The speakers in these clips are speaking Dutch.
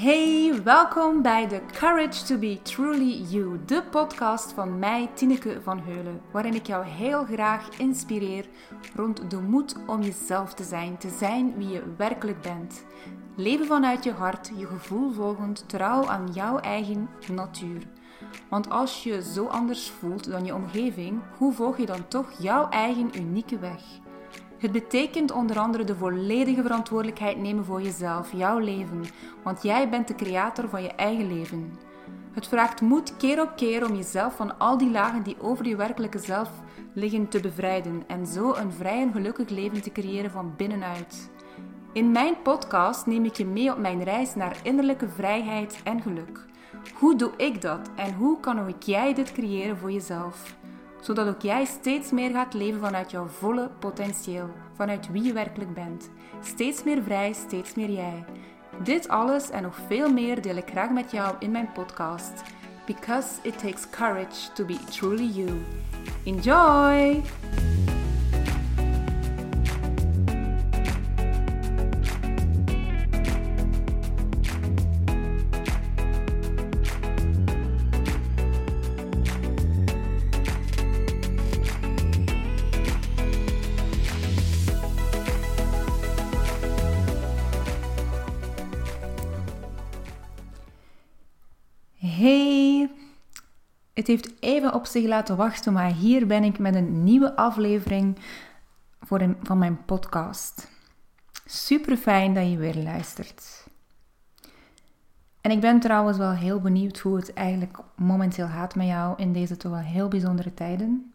Hey, welkom bij de Courage to be Truly You, de podcast van mij, Tineke van Heulen, waarin ik jou heel graag inspireer rond de moed om jezelf te zijn, te zijn wie je werkelijk bent. Leven vanuit je hart, je gevoel volgend, trouw aan jouw eigen natuur. Want als je zo anders voelt dan je omgeving, hoe volg je dan toch jouw eigen unieke weg? Het betekent onder andere de volledige verantwoordelijkheid nemen voor jezelf, jouw leven, want jij bent de creator van je eigen leven. Het vraagt moed keer op keer om jezelf van al die lagen die over je werkelijke zelf liggen te bevrijden en zo een vrij en gelukkig leven te creëren van binnenuit. In mijn podcast neem ik je mee op mijn reis naar innerlijke vrijheid en geluk. Hoe doe ik dat en hoe kan ook jij dit creëren voor jezelf? Zodat ook jij steeds meer gaat leven vanuit jouw volle potentieel, vanuit wie je werkelijk bent. Steeds meer vrij, steeds meer jij. Dit alles en nog veel meer deel ik graag met jou in mijn podcast. Because it takes courage to be truly you. Enjoy! Heeft even op zich laten wachten, maar hier ben ik met een nieuwe aflevering voor een, van mijn podcast. Super fijn dat je weer luistert. En ik ben trouwens wel heel benieuwd hoe het eigenlijk momenteel gaat met jou in deze toch wel heel bijzondere tijden.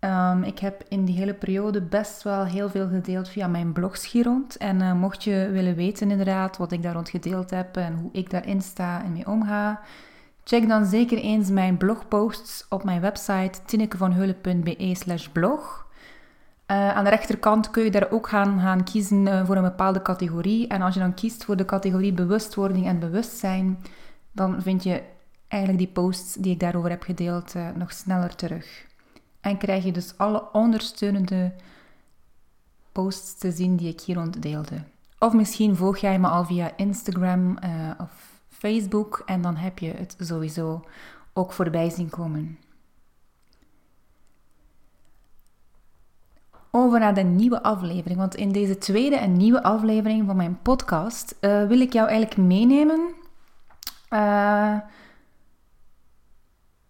Um, ik heb in die hele periode best wel heel veel gedeeld via mijn blogs rond. En uh, mocht je willen weten inderdaad wat ik daar rond gedeeld heb en hoe ik daarin sta en mee omga, check dan zeker eens mijn blogposts op mijn website tinnekevanheulen.be blog. Uh, aan de rechterkant kun je daar ook gaan, gaan kiezen uh, voor een bepaalde categorie. En als je dan kiest voor de categorie bewustwording en bewustzijn, dan vind je eigenlijk die posts die ik daarover heb gedeeld nog sneller terug. En krijg je dus alle ondersteunende posts te zien die ik hier ontdeelde. Of misschien volg jij me al via Instagram of Facebook en dan heb je het sowieso ook voorbij zien komen. Over naar de nieuwe aflevering. Want in deze tweede en nieuwe aflevering van mijn podcast uh, wil ik jou eigenlijk meenemen uh,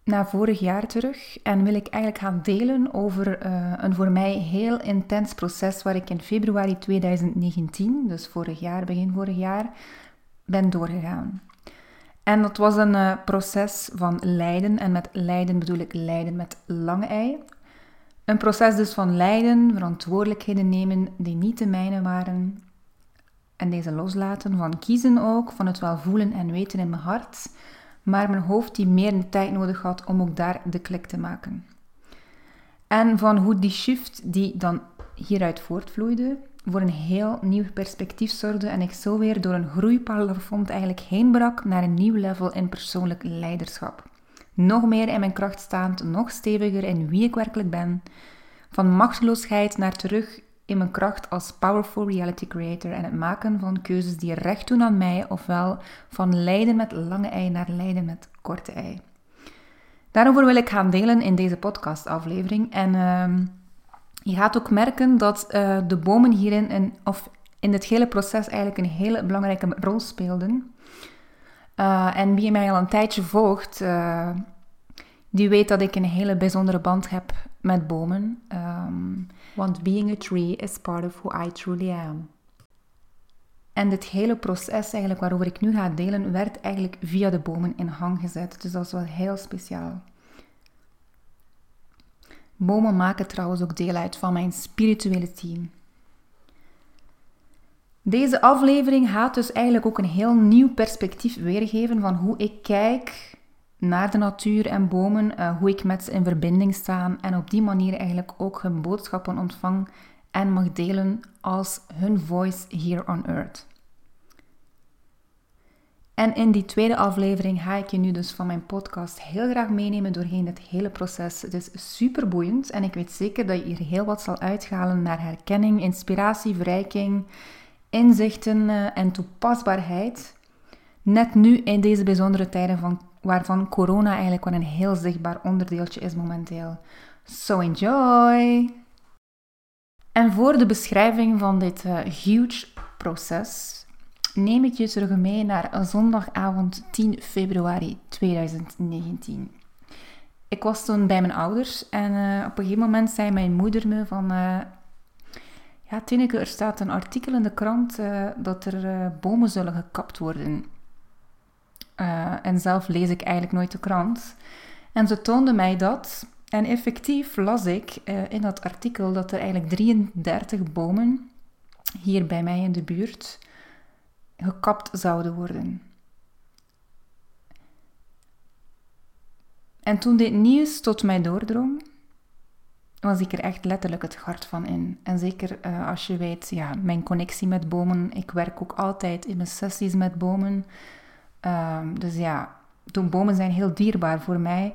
naar vorig jaar terug en wil ik eigenlijk gaan delen over uh, een voor mij heel intens proces waar ik in februari 2019, dus vorig jaar, begin vorig jaar, ben doorgegaan. En dat was een uh, proces van lijden en met lijden bedoel ik lijden met lange ei. Een proces dus van lijden, verantwoordelijkheden nemen die niet de mijne waren en deze loslaten, van kiezen ook, van het wel voelen en weten in mijn hart maar mijn hoofd die meer tijd nodig had om ook daar de klik te maken. En van hoe die shift die dan hieruit voortvloeide, voor een heel nieuw perspectief zorgde en ik zo weer door een groeiplafond eigenlijk heen brak naar een nieuw level in persoonlijk leiderschap. Nog meer in mijn kracht staand, nog steviger in wie ik werkelijk ben. Van machteloosheid naar terug in mijn kracht als powerful reality creator en het maken van keuzes die recht doen aan mij, ofwel van lijden met lange ei naar lijden met korte ei. Daarover wil ik gaan delen in deze podcastaflevering. En uh, je gaat ook merken dat uh, de bomen hierin, een, of in dit hele proces, eigenlijk een hele belangrijke rol speelden. Uh, en wie mij al een tijdje volgt, uh, die weet dat ik een hele bijzondere band heb met bomen. Um, want being a tree is part of who I truly am. En dit hele proces eigenlijk waarover ik nu ga delen, werd eigenlijk via de bomen in hang gezet. Dus dat is wel heel speciaal. Bomen maken trouwens ook deel uit van mijn spirituele team. Deze aflevering gaat dus eigenlijk ook een heel nieuw perspectief weergeven van hoe ik kijk naar de natuur en bomen, uh, hoe ik met ze in verbinding sta en op die manier eigenlijk ook hun boodschappen ontvang en mag delen als hun voice here on earth. En in die tweede aflevering ga ik je nu dus van mijn podcast heel graag meenemen doorheen dit hele proces. Het is super boeiend en ik weet zeker dat je hier heel wat zal uithalen naar herkenning, inspiratie, verrijking, inzichten uh, en toepasbaarheid. Net nu in deze bijzondere tijden van, waarvan corona eigenlijk wel een heel zichtbaar onderdeeltje is momenteel. So enjoy! En voor de beschrijving van dit uh, huge proces neem ik je terug mee naar zondagavond 10 februari 2019. Ik was toen bij mijn ouders en uh, op een gegeven moment zei mijn moeder me van... Uh, ja, Tineke, er staat een artikel in de krant uh, dat er bomen zullen gekapt worden. en zelf lees ik eigenlijk nooit de krant. En ze toonde mij dat. En effectief las ik in dat artikel dat er eigenlijk 33 bomen hier bij mij in de buurt gekapt zouden worden. En toen dit nieuws tot mij doordrong, was ik er echt letterlijk het hart van in. En zeker uh, als je weet, ja, mijn connectie met bomen. Ik werk ook altijd in mijn sessies met bomen. Uh, dus ja, toen bomen zijn heel dierbaar voor mij.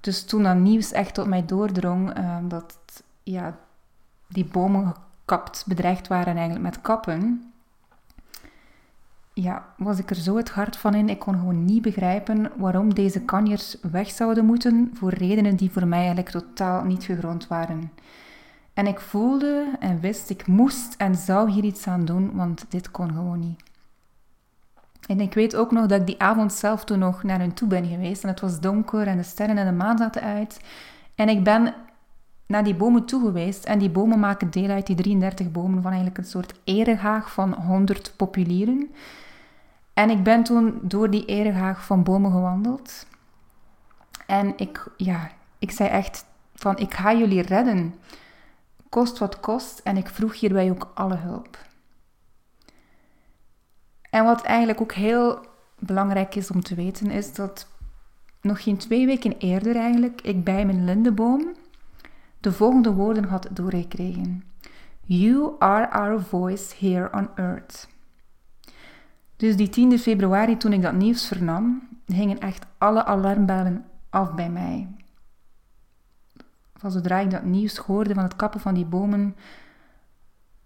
Dus toen dat nieuws echt tot mij doordrong, uh, dat ja, die bomen gekapt, bedreigd waren eigenlijk met kappen, ja, was ik er zo het hart van in. Ik kon gewoon niet begrijpen waarom deze kanjers weg zouden moeten voor redenen die voor mij eigenlijk totaal niet gegrond waren. En ik voelde en wist, ik moest en zou hier iets aan doen, want dit kon gewoon niet. En ik weet ook nog dat ik die avond zelf toen nog naar hun toe ben geweest. En het was donker en de sterren en de maan zaten uit. En ik ben naar die bomen toe geweest. En die bomen maken deel uit, die 33 bomen, van eigenlijk een soort erehaag van 100 populieren. En ik ben toen door die erehaag van bomen gewandeld. En ik, ja, ik zei echt van, ik ga jullie redden. Kost wat kost. En ik vroeg hierbij ook alle hulp. En wat eigenlijk ook heel belangrijk is om te weten, is dat nog geen twee weken eerder eigenlijk ik bij mijn lindeboom de volgende woorden had doorgekregen. You are our voice here on earth. Dus die 10 februari, toen ik dat nieuws vernam, gingen echt alle alarmbellen af bij mij. Van zodra ik dat nieuws hoorde van het kappen van die bomen,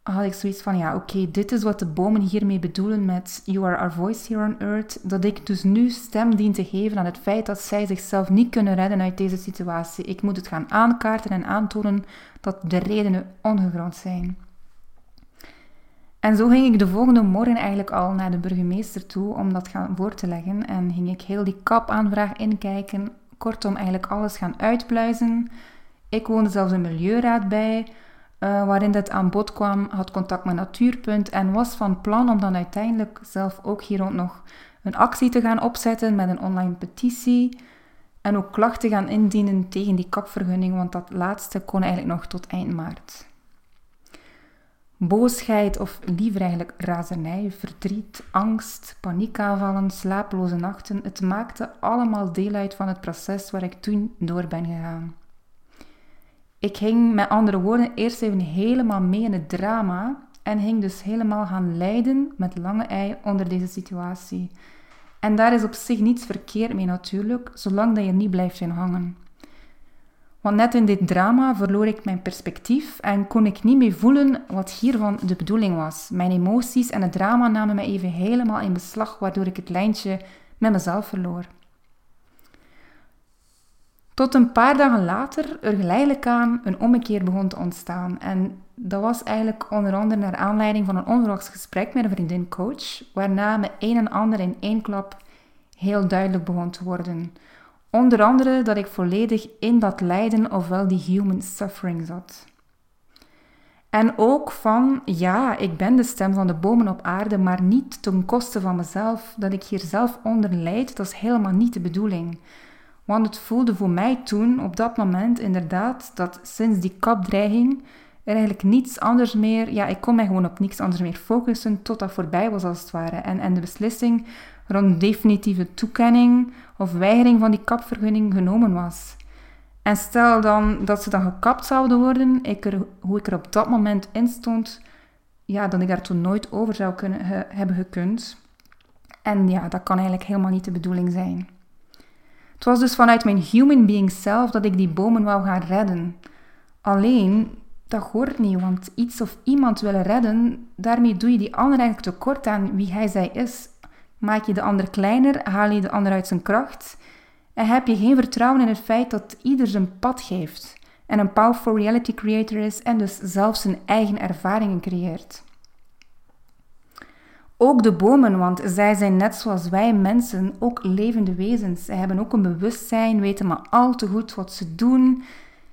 had ik zoiets van, ja, oké, dit is wat de bomen hiermee bedoelen met You are our voice here on earth. Dat ik dus nu stem dien te geven aan het feit dat zij zichzelf niet kunnen redden uit deze situatie. Ik moet het gaan aankaarten en aantonen dat de redenen ongegrond zijn. En zo ging ik de volgende morgen eigenlijk al naar de burgemeester toe om dat gaan voor te leggen. En ging ik heel die kapaanvraag inkijken. Kortom, eigenlijk alles gaan uitpluizen. Ik woonde zelfs een milieuraad bij, uh, waarin dat aan bod kwam, had contact met Natuurpunt en was van plan om dan uiteindelijk zelf ook hier rond nog een actie te gaan opzetten met een online petitie. En ook klachten gaan indienen tegen die kapvergunning, want dat laatste kon eigenlijk nog tot eind maart boosheid of liever eigenlijk razernij, verdriet, angst, paniekaanvallen, slaaploze nachten. Het maakte allemaal deel uit van het proces waar ik toen door ben gegaan. Ik ging met andere woorden eerst even helemaal mee in het drama en ging dus helemaal gaan lijden met lange ei onder deze situatie. En daar is op zich niets verkeerd mee natuurlijk, zolang dat je niet blijft in hangen. Want net in dit drama verloor ik mijn perspectief en kon ik niet meer voelen wat hiervan de bedoeling was. Mijn emoties en het drama namen mij even helemaal in beslag, waardoor ik het lijntje met mezelf verloor. Tot een paar dagen later er geleidelijk aan een ommekeer begon te ontstaan. En dat was eigenlijk onder andere naar aanleiding van een onverwachts gesprek met een vriendin-coach, waarna me een en ander in één klap heel duidelijk begon te worden. Onder andere dat ik volledig in dat lijden ofwel die human suffering zat. En ook van, ja, ik ben de stem van de bomen op aarde, maar niet ten koste van mezelf. Dat ik hier zelf onder lijd, dat is helemaal niet de bedoeling. Want het voelde voor mij toen, op dat moment, inderdaad, dat sinds die kapdreiging er eigenlijk niets anders meer, ja, ik kon mij gewoon op niets anders meer focussen tot dat voorbij was als het ware. En, en de beslissing rond definitieve toekenning of weigering van die kapvergunning genomen was. En stel dan dat ze dan gekapt zouden worden, ik er, hoe ik er op dat moment in stond, ja, dat ik daar toen nooit over zou kunnen hebben gekund. En ja, dat kan eigenlijk helemaal niet de bedoeling zijn. Het was dus vanuit mijn human being zelf dat ik die bomen wou gaan redden. Alleen, dat hoort niet, want iets of iemand willen redden, daarmee doe je die ander eigenlijk tekort aan wie hij zij is Maak je de ander kleiner, haal je de ander uit zijn kracht en heb je geen vertrouwen in het feit dat ieder zijn pad geeft en een powerful reality creator is en dus zelf zijn eigen ervaringen creëert. Ook de bomen, want zij zijn net zoals wij mensen ook levende wezens. Zij hebben ook een bewustzijn, weten maar al te goed wat ze doen.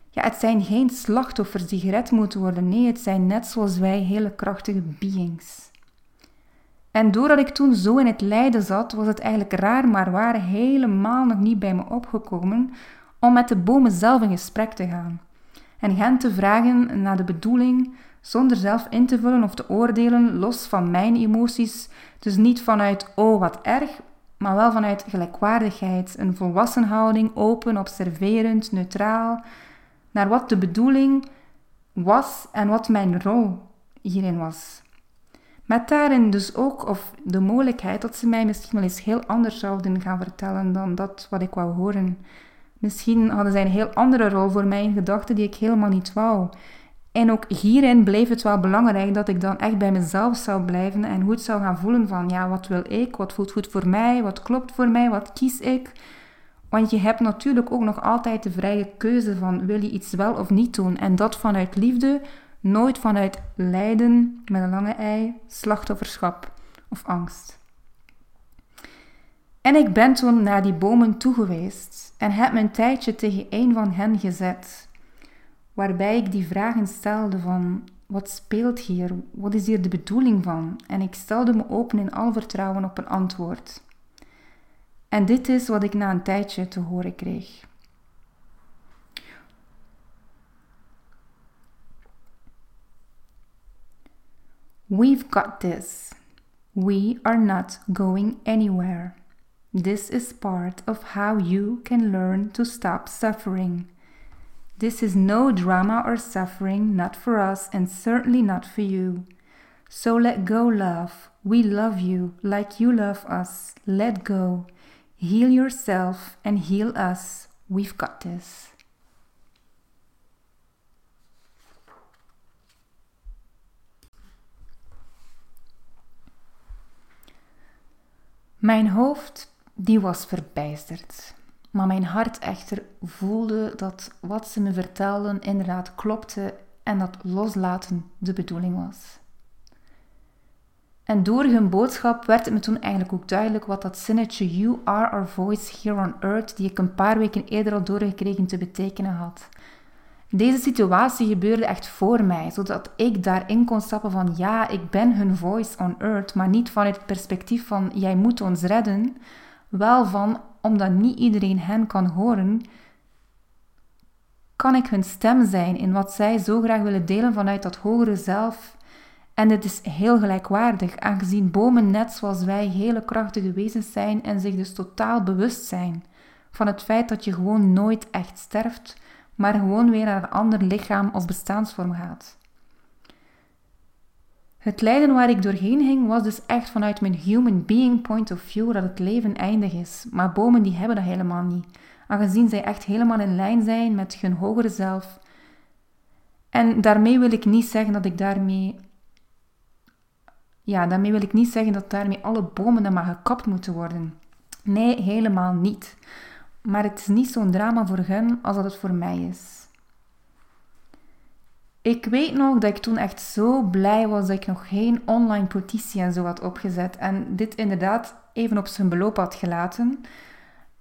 Ja, het zijn geen slachtoffers die gered moeten worden. Nee, het zijn net zoals wij hele krachtige beings. En doordat ik toen zo in het lijden zat, was het eigenlijk raar maar waar helemaal nog niet bij me opgekomen om met de bomen zelf in gesprek te gaan. En hen te vragen naar de bedoeling, zonder zelf in te vullen of te oordelen, los van mijn emoties. Dus niet vanuit, oh wat erg, maar wel vanuit gelijkwaardigheid, een volwassen houding, open, observerend, neutraal, naar wat de bedoeling was en wat mijn rol hierin was. Met daarin dus ook of de mogelijkheid dat ze mij misschien wel eens heel anders zouden gaan vertellen dan dat wat ik wou horen. Misschien hadden zij een heel andere rol voor mij in gedachten die ik helemaal niet wou. En ook hierin bleef het wel belangrijk dat ik dan echt bij mezelf zou blijven en goed zou gaan voelen van ja, wat wil ik, wat voelt goed voor mij, wat klopt voor mij, wat kies ik. Want je hebt natuurlijk ook nog altijd de vrije keuze van wil je iets wel of niet doen. En dat vanuit liefde, nooit vanuit lijden met een lange ei, slachtofferschap of angst. En ik ben toen naar die bomen toegeweest en heb mijn tijdje tegen een van hen gezet, waarbij ik die vragen stelde van wat speelt hier, wat is hier de bedoeling van? En ik stelde me open in al vertrouwen op een antwoord. En dit is wat ik na een tijdje te horen kreeg. We've got this. We are not going anywhere. This is part of how you can learn to stop suffering. This is no drama or suffering, not for us and certainly not for you. So let go, love. We love you like you love us. Let go. Heal yourself and heal us. We've got this. Mijn hoofd, die was verbijsterd. Maar mijn hart echter voelde dat wat ze me vertelden inderdaad klopte en dat loslaten de bedoeling was. En door hun boodschap werd het me toen eigenlijk ook duidelijk wat dat zinnetje You are our voice here on earth, die ik een paar weken eerder al doorgekregen te betekenen had. Deze situatie gebeurde echt voor mij, zodat ik daarin kon stappen van ja, ik ben hun voice on earth, maar niet vanuit het perspectief van jij moet ons redden, wel van omdat niet iedereen hen kan horen, kan ik hun stem zijn in wat zij zo graag willen delen vanuit dat hogere zelf. En het is heel gelijkwaardig, aangezien bomen net zoals wij hele krachtige wezens zijn en zich dus totaal bewust zijn van het feit dat je gewoon nooit echt sterft, maar gewoon weer naar een ander lichaam of bestaansvorm gaat. Het lijden waar ik doorheen ging was dus echt vanuit mijn human being point of view dat het leven eindig is. Maar bomen die hebben dat helemaal niet. Aangezien zij echt helemaal in lijn zijn met hun hogere zelf. En daarmee wil ik niet zeggen dat ik daarmee ja, daarmee wil ik niet zeggen dat daarmee alle bomen dan maar gekapt moeten worden. Nee, helemaal niet. Maar het is niet zo'n drama voor hen als dat het voor mij is. Ik weet nog dat ik toen echt zo blij was dat ik nog geen online petitie en zo had opgezet. En dit inderdaad even op zijn beloop had gelaten.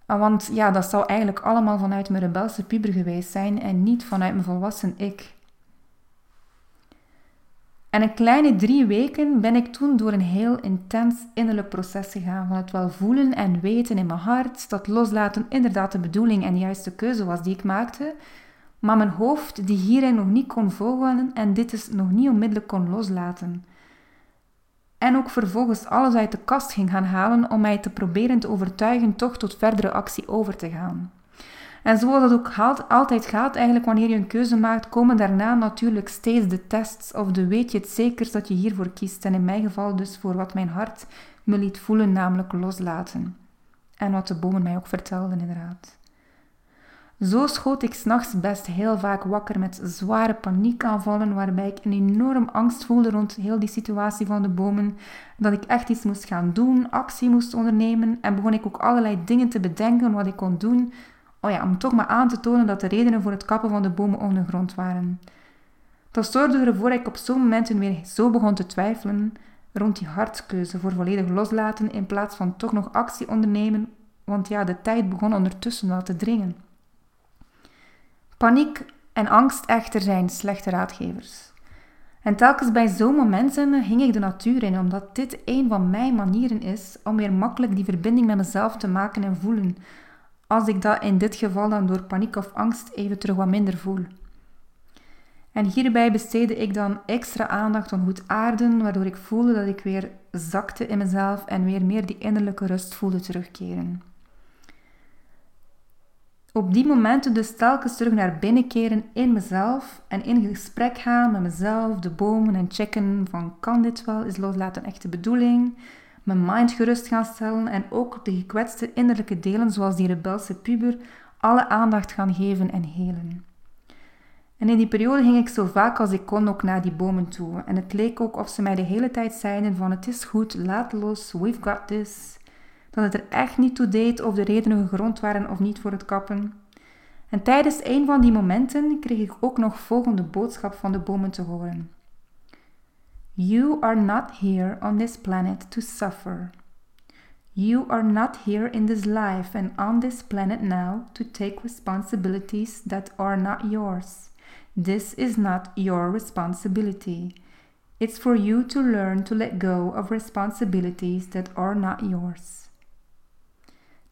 Want ja, dat zou eigenlijk allemaal vanuit mijn rebelse puber geweest zijn en niet vanuit mijn volwassen ik. En een kleine drie weken ben ik toen door een heel intens innerlijk proces gegaan. Van het wel voelen en weten in mijn hart dat loslaten inderdaad de bedoeling en de juiste keuze was die ik maakte. Maar mijn hoofd die hierin nog niet kon volgen en dit is nog niet onmiddellijk kon loslaten. En ook vervolgens alles uit de kast ging gaan halen om mij te proberen te overtuigen toch tot verdere actie over te gaan. En zoals dat ook altijd gaat, eigenlijk wanneer je een keuze maakt, komen daarna natuurlijk steeds de tests of de weet je het zeker dat je hiervoor kiest. En in mijn geval dus voor wat mijn hart me liet voelen, namelijk loslaten. En wat de bomen mij ook vertelden inderdaad. Zo schoot ik s'nachts best heel vaak wakker met zware paniekaanvallen, waarbij ik een enorm angst voelde rond heel die situatie van de bomen. Dat ik echt iets moest gaan doen, actie moest ondernemen en begon ik ook allerlei dingen te bedenken wat ik kon doen, oh ja, om toch maar aan te tonen dat de redenen voor het kappen van de bomen ondergrond waren. Dat zorgde ervoor dat ik op zo'n momenten weer zo begon te twijfelen rond die hartkeuze voor volledig loslaten in plaats van toch nog actie ondernemen, want ja, de tijd begon ondertussen wel te dringen. Paniek en angst echter zijn slechte raadgevers. En telkens bij zo'n momenten ging ik de natuur in, omdat dit een van mijn manieren is om weer makkelijk die verbinding met mezelf te maken en voelen, als ik dat in dit geval dan door paniek of angst even terug wat minder voel. En hierbij besteedde ik dan extra aandacht aan goed aarden, waardoor ik voelde dat ik weer zakte in mezelf en weer meer die innerlijke rust voelde terugkeren. Op die momenten dus telkens terug naar binnen keren in mezelf en in gesprek gaan met mezelf, de bomen en checken van kan dit wel, is loslaten echt de bedoeling, mijn mind gerust gaan stellen en ook de gekwetste innerlijke delen zoals die rebelse puber alle aandacht gaan geven en helen. En in die periode ging ik zo vaak als ik kon ook naar die bomen toe. En het leek ook of ze mij de hele tijd zeiden van het is goed, laat los, we've got this. Dat het er echt niet toe deed of de redenen gegrond waren of niet voor het kappen. En tijdens een van die momenten kreeg ik ook nog volgende boodschap van de bomen te horen. You are not here on this planet to suffer. You are not here in this life and on this planet now to take responsibilities that are not yours. This is not your responsibility. It's for you to learn to let go of responsibilities that are not yours.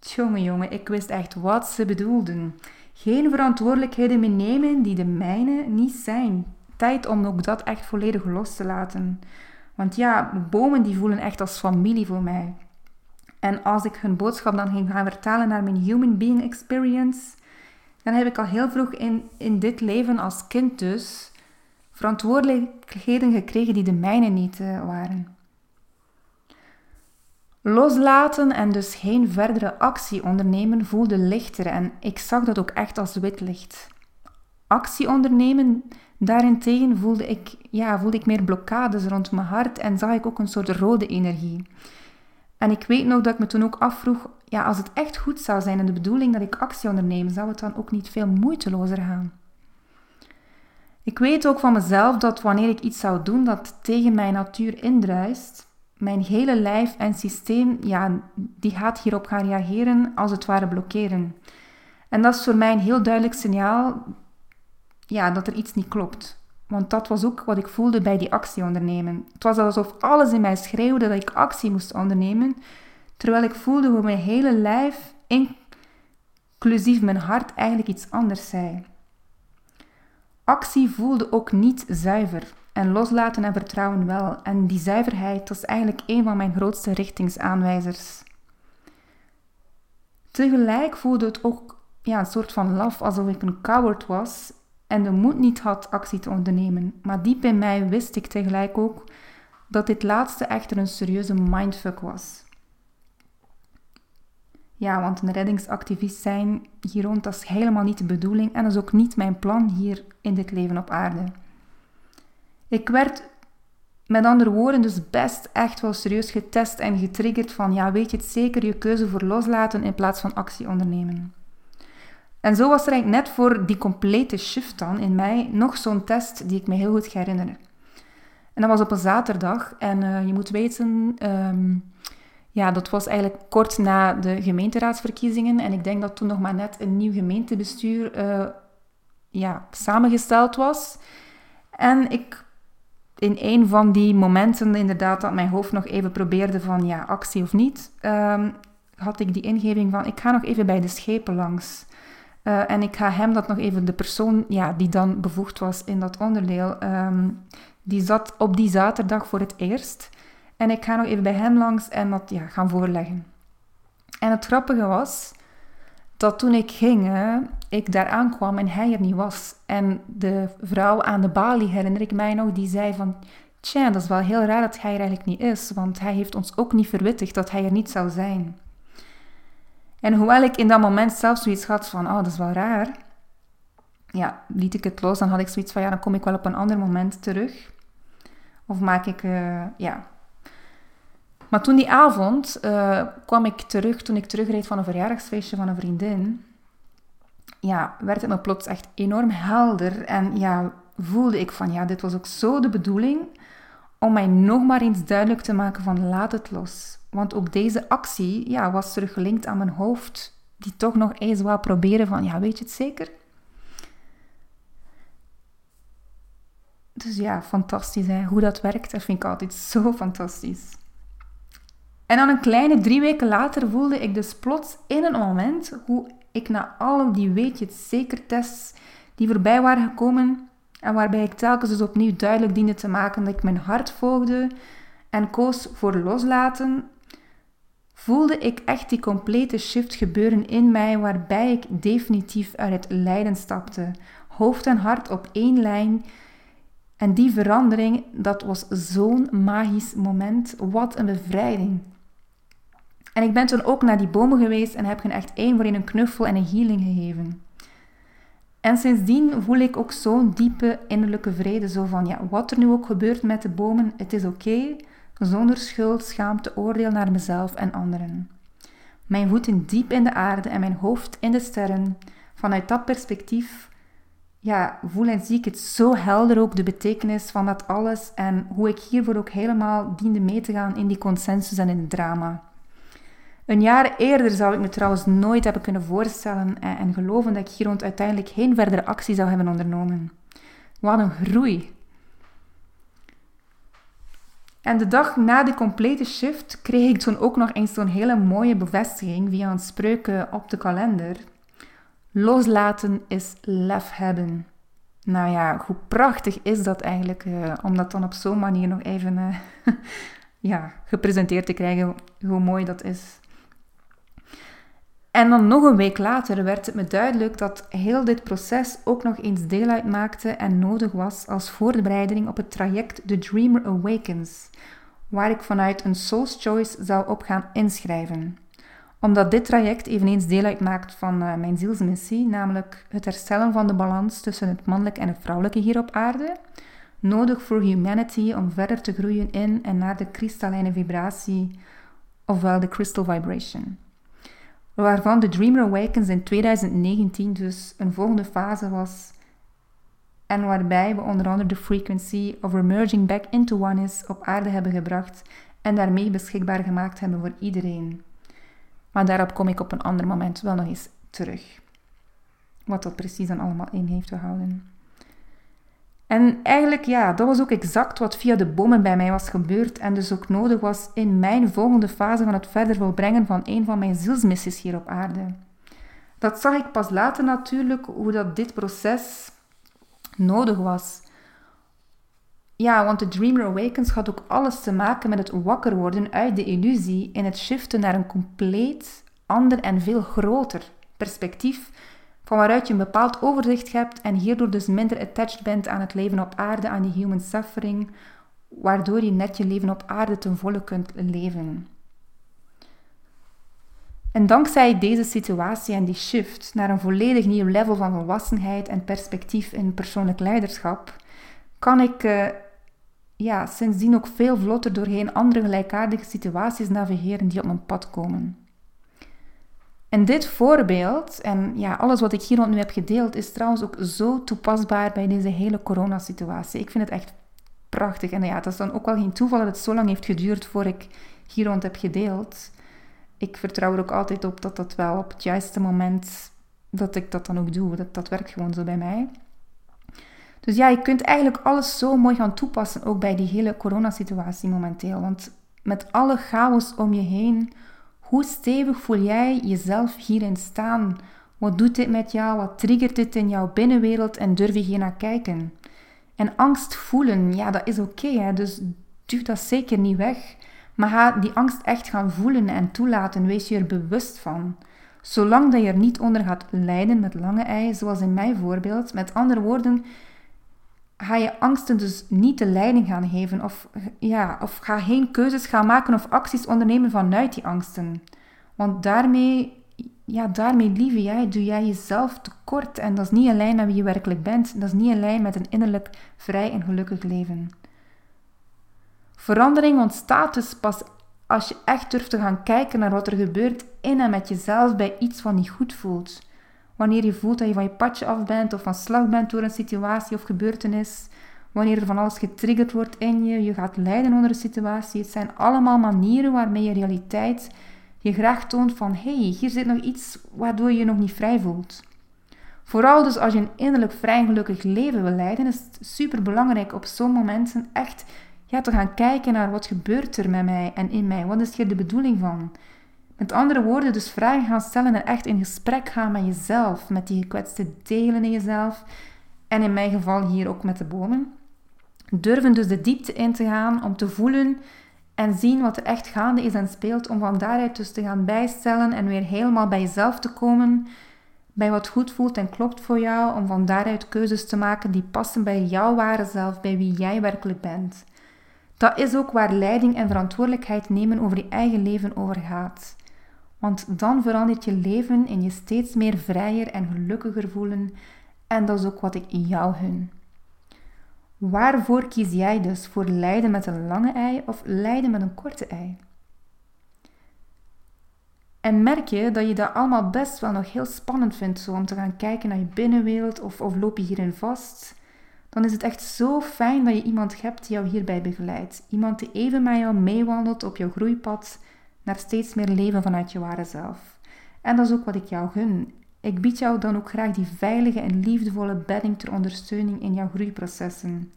Tjonge jongen, ik wist echt wat ze bedoelden. Geen verantwoordelijkheden meer nemen die de mijne niet zijn. Tijd om ook dat echt volledig los te laten. Want ja, bomen die voelen echt als familie voor mij. En als ik hun boodschap dan ging gaan vertalen naar mijn human being experience, dan heb ik al heel vroeg in, in dit leven als kind dus verantwoordelijkheden gekregen die de mijne niet uh, waren. Loslaten en dus geen verdere actie ondernemen voelde lichter en ik zag dat ook echt als wit licht. Actie ondernemen daarentegen voelde ik, ja, voelde ik meer blokkades rond mijn hart en zag ik ook een soort rode energie. En ik weet nog dat ik me toen ook afvroeg, ja, als het echt goed zou zijn en de bedoeling dat ik actie onderneem, zou het dan ook niet veel moeitelozer gaan? Ik weet ook van mezelf dat wanneer ik iets zou doen dat tegen mijn natuur indruist, mijn hele lijf en systeem, ja, die gaat hierop gaan reageren, als het ware blokkeren. En dat is voor mij een heel duidelijk signaal ja, dat er iets niet klopt. Want dat was ook wat ik voelde bij die actie ondernemen. Het was alsof alles in mij schreeuwde dat ik actie moest ondernemen, terwijl ik voelde hoe mijn hele lijf, inclusief mijn hart, eigenlijk iets anders zei. Actie voelde ook niet zuiver en loslaten en vertrouwen wel. En die zuiverheid was eigenlijk een van mijn grootste richtingsaanwijzers. Tegelijk voelde het ook ja, een soort van laf, alsof ik een coward was en de moed niet had actie te ondernemen. Maar diep in mij wist ik tegelijk ook dat dit laatste echter een serieuze mindfuck was. Ja, want een reddingsactivist zijn hier rond, dat is helemaal niet de bedoeling en dat is ook niet mijn plan hier in dit leven op aarde. Ik werd met andere woorden dus best echt wel serieus getest en getriggerd van ja, weet je het zeker, je keuze voor loslaten in plaats van actie ondernemen. En zo was er eigenlijk net voor die complete shift dan in mij nog zo'n test die ik me heel goed herinner. En dat was op een zaterdag en uh, je moet weten, um, ja, dat was eigenlijk kort na de gemeenteraadsverkiezingen en ik denk dat toen nog maar net een nieuw gemeentebestuur uh, ja, samengesteld was. En ik in een van die momenten, inderdaad, dat mijn hoofd nog even probeerde van ja, actie of niet, um, had ik die ingeving van ik ga nog even bij de schepen langs. Uh, en ik ga hem dat nog even, de persoon ja, die dan bevoegd was in dat onderdeel, um, die zat op die zaterdag voor het eerst. En ik ga nog even bij hem langs en dat ja, gaan voorleggen. En het grappige was dat toen ik ging, ik daar aankwam en hij er niet was. En de vrouw aan de balie, herinner ik mij nog, die zei van... Tja, dat is wel heel raar dat hij er eigenlijk niet is, want hij heeft ons ook niet verwittigd dat hij er niet zou zijn. En hoewel ik in dat moment zelf zoiets had van, oh, dat is wel raar, ja, liet ik het los. Dan had ik zoiets van, ja, dan kom ik wel op een ander moment terug. Of maak ik, uh, ja. Maar toen die avond uh, kwam ik terug, toen ik terugreed van een verjaardagsfeestje van een vriendin, ja, werd het me plots echt enorm helder. En ja, voelde ik van, ja, dit was ook zo de bedoeling om mij nog maar eens duidelijk te maken van laat het los. Want ook deze actie ja, was teruggelinkt aan mijn hoofd, die toch nog eens wou proberen van, ja, weet je het zeker? Dus ja, fantastisch hè? hoe dat werkt. Dat vind ik altijd zo fantastisch. En dan een kleine drie weken later voelde ik dus plots in een moment hoe ik na al die weet je het zeker tests die voorbij waren gekomen en waarbij ik telkens dus opnieuw duidelijk diende te maken dat ik mijn hart volgde en koos voor loslaten, voelde ik echt die complete shift gebeuren in mij waarbij ik definitief uit het lijden stapte. Hoofd en hart op één lijn en die verandering, dat was zo'n magisch moment. Wat een bevrijding. En ik ben toen ook naar die bomen geweest en heb hen echt één voor één een knuffel en een healing gegeven. En sindsdien voel ik ook zo'n diepe innerlijke vrede. Zo van, ja, wat er nu ook gebeurt met de bomen, het is oké. zonder schuld, schaamte, oordeel naar mezelf en anderen. Mijn voeten diep in de aarde en mijn hoofd in de sterren. Vanuit dat perspectief ja, voel en zie ik het zo helder ook de betekenis van dat alles en hoe ik hiervoor ook helemaal diende mee te gaan in die consensus en in het drama. Een jaar eerder zou ik me trouwens nooit hebben kunnen voorstellen en, en geloven dat ik hier rond uiteindelijk geen verdere actie zou hebben ondernomen. Wat een groei! En de dag na de complete shift kreeg ik toen ook nog eens zo'n hele mooie bevestiging via een spreuken op de kalender. Loslaten is lef hebben. Nou ja, hoe prachtig is dat eigenlijk uh, om dat dan op zo'n manier nog even ja, gepresenteerd te krijgen, hoe mooi dat is. En dan nog een week later werd het me duidelijk dat heel dit proces ook nog eens deel uitmaakte en nodig was als voorbereiding op het traject The Dreamer Awakens, waar ik vanuit een Soul's Choice zou op gaan inschrijven omdat dit traject eveneens deel uitmaakt van uh, mijn zielsmissie, namelijk het herstellen van de balans tussen het mannelijke en het vrouwelijke hier op aarde, nodig voor humanity om verder te groeien in en naar de kristallijne vibratie, ofwel de crystal vibration. Waarvan de Dreamer Awakens in 2019 dus een volgende fase was en waarbij we onder andere de frequency of emerging back into oneness op aarde hebben gebracht en daarmee beschikbaar gemaakt hebben voor iedereen. Maar daarop kom ik op een ander moment wel nog eens terug. Wat dat precies dan allemaal in heeft gehouden. En eigenlijk, ja, dat was ook exact wat via de bomen bij mij was gebeurd en dus ook nodig was in mijn volgende fase van het verder volbrengen van een van mijn zielsmissies hier op aarde. Dat zag ik pas later natuurlijk, hoe dat dit proces nodig was. Ja, want de Dreamer Awakens had ook alles te maken met het wakker worden uit de illusie en het shiften naar een compleet ander en veel groter perspectief, van waaruit je een bepaald overzicht hebt en hierdoor dus minder attached bent aan het leven op aarde, aan die human suffering, waardoor je net je leven op aarde ten volle kunt leven. En dankzij deze situatie en die shift naar een volledig nieuw level van volwassenheid en perspectief in persoonlijk leiderschap, kan ik uh, ja, sindsdien ook veel vlotter doorheen andere gelijkaardige situaties navigeren die op mijn pad komen. En dit voorbeeld, en ja, alles wat ik hier rond nu heb gedeeld, is trouwens ook zo toepasbaar bij deze hele coronasituatie. Ik vind het echt prachtig. En ja, het is dan ook wel geen toeval dat het zo lang heeft geduurd voor ik hier rond heb gedeeld. Ik vertrouw er ook altijd op dat dat wel op het juiste moment, dat ik dat dan ook doe. Dat, dat werkt gewoon zo bij mij. Dus ja, je kunt eigenlijk alles zo mooi gaan toepassen, ook bij die hele coronasituatie momenteel. Want met alle chaos om je heen, hoe stevig voel jij jezelf hierin staan? Wat doet dit met jou? Wat triggert dit in jouw binnenwereld en durf je hier naar kijken? En angst voelen, ja, dat is oké, dus duw dat zeker niet weg. Maar ga die angst echt gaan voelen en toelaten, wees je er bewust van. Zolang dat je er niet onder gaat lijden met lange ei, zoals in mijn voorbeeld, met andere woorden, ga je angsten dus niet de leiding gaan geven of, ja, of ga geen keuzes gaan maken of acties ondernemen vanuit die angsten. Want daarmee ja, daarmee, lieve jij, doe jij jezelf tekort. En dat is niet in lijn met wie je werkelijk bent. Dat is niet in lijn met een innerlijk vrij en gelukkig leven. Verandering ontstaat dus pas als je echt durft te gaan kijken naar wat er gebeurt in en met jezelf bij iets wat niet goed voelt. Wanneer je voelt dat je van je padje af bent of van slag bent door een situatie of gebeurtenis. Wanneer er van alles getriggerd wordt in je, je gaat lijden onder een situatie. Het zijn allemaal manieren waarmee je realiteit je graag toont van hé, hey, hier zit nog iets waardoor je je nog niet vrij voelt. Vooral dus als je een innerlijk vrij en gelukkig leven wil leiden, is het super belangrijk op zo'n momenten echt ja, te gaan kijken naar wat gebeurt er met mij en in mij. Wat is hier de bedoeling van? Met andere woorden, dus vragen gaan stellen en echt in gesprek gaan met jezelf, met die gekwetste delen in jezelf. En in mijn geval hier ook met de bomen. Durven dus de diepte in te gaan om te voelen en zien wat er echt gaande is en speelt, om van daaruit dus te gaan bijstellen en weer helemaal bij jezelf te komen, bij wat goed voelt en klopt voor jou, om van daaruit keuzes te maken die passen bij jouw ware zelf, bij wie jij werkelijk bent. Dat is ook waar leiding en verantwoordelijkheid nemen over je eigen leven over gaat. Want dan verandert je leven in je steeds meer vrijer en gelukkiger voelen en dat is ook wat ik jou hun. Waarvoor kies jij dus? Voor lijden met een lange ei of lijden met een korte ei? En merk je dat je dat allemaal best wel nog heel spannend vindt, zo om te gaan kijken naar je binnenwereld of, of loop je hierin vast? Dan is het echt zo fijn dat je iemand hebt die jou hierbij begeleidt. Iemand die even met jou meewandelt op jouw groeipad naar steeds meer leven vanuit je ware zelf. En dat is ook wat ik jou gun. Ik bied jou dan ook graag die veilige en liefdevolle bedding ter ondersteuning in jouw groeiprocessen.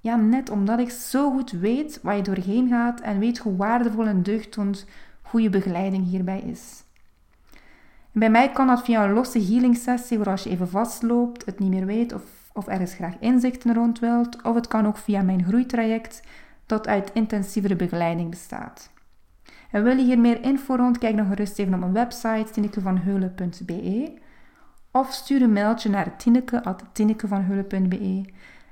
Ja, net omdat ik zo goed weet waar je doorheen gaat en weet hoe waardevol en deugdend goede begeleiding hierbij is. bij mij kan dat via een losse healing sessie, waar als je even vastloopt, het niet meer weet of, of ergens graag inzichten rond wilt, of het kan ook via mijn groeitraject, dat uit intensievere begeleiding bestaat. En wil je hier meer info rond, kijk dan gerust even op mijn website tinekevanheulen.be of stuur een mailtje naar tineke.tinekevanheulen.be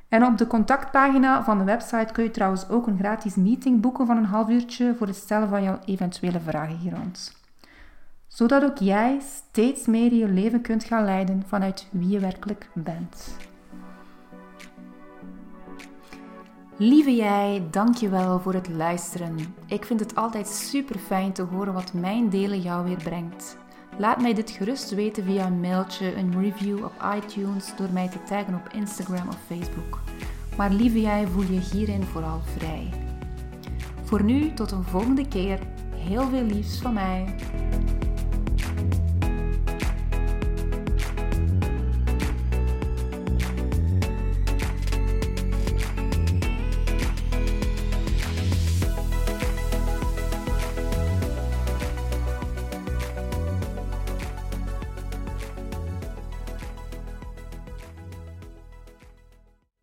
En op de contactpagina van de website kun je trouwens ook een gratis meeting boeken van een half uurtje voor het stellen van jouw eventuele vragen hier rond. Zodat ook jij steeds meer je leven kunt gaan leiden vanuit wie je werkelijk bent. Lieve jij, dankjewel voor het luisteren. Ik vind het altijd super fijn te horen wat mijn delen jou weer brengt. Laat mij dit gerust weten via een mailtje, een review op iTunes, door mij te taggen op Instagram of Facebook. Maar lieve jij, voel je hierin vooral vrij. Voor nu, tot een volgende keer. Heel veel liefs van mij.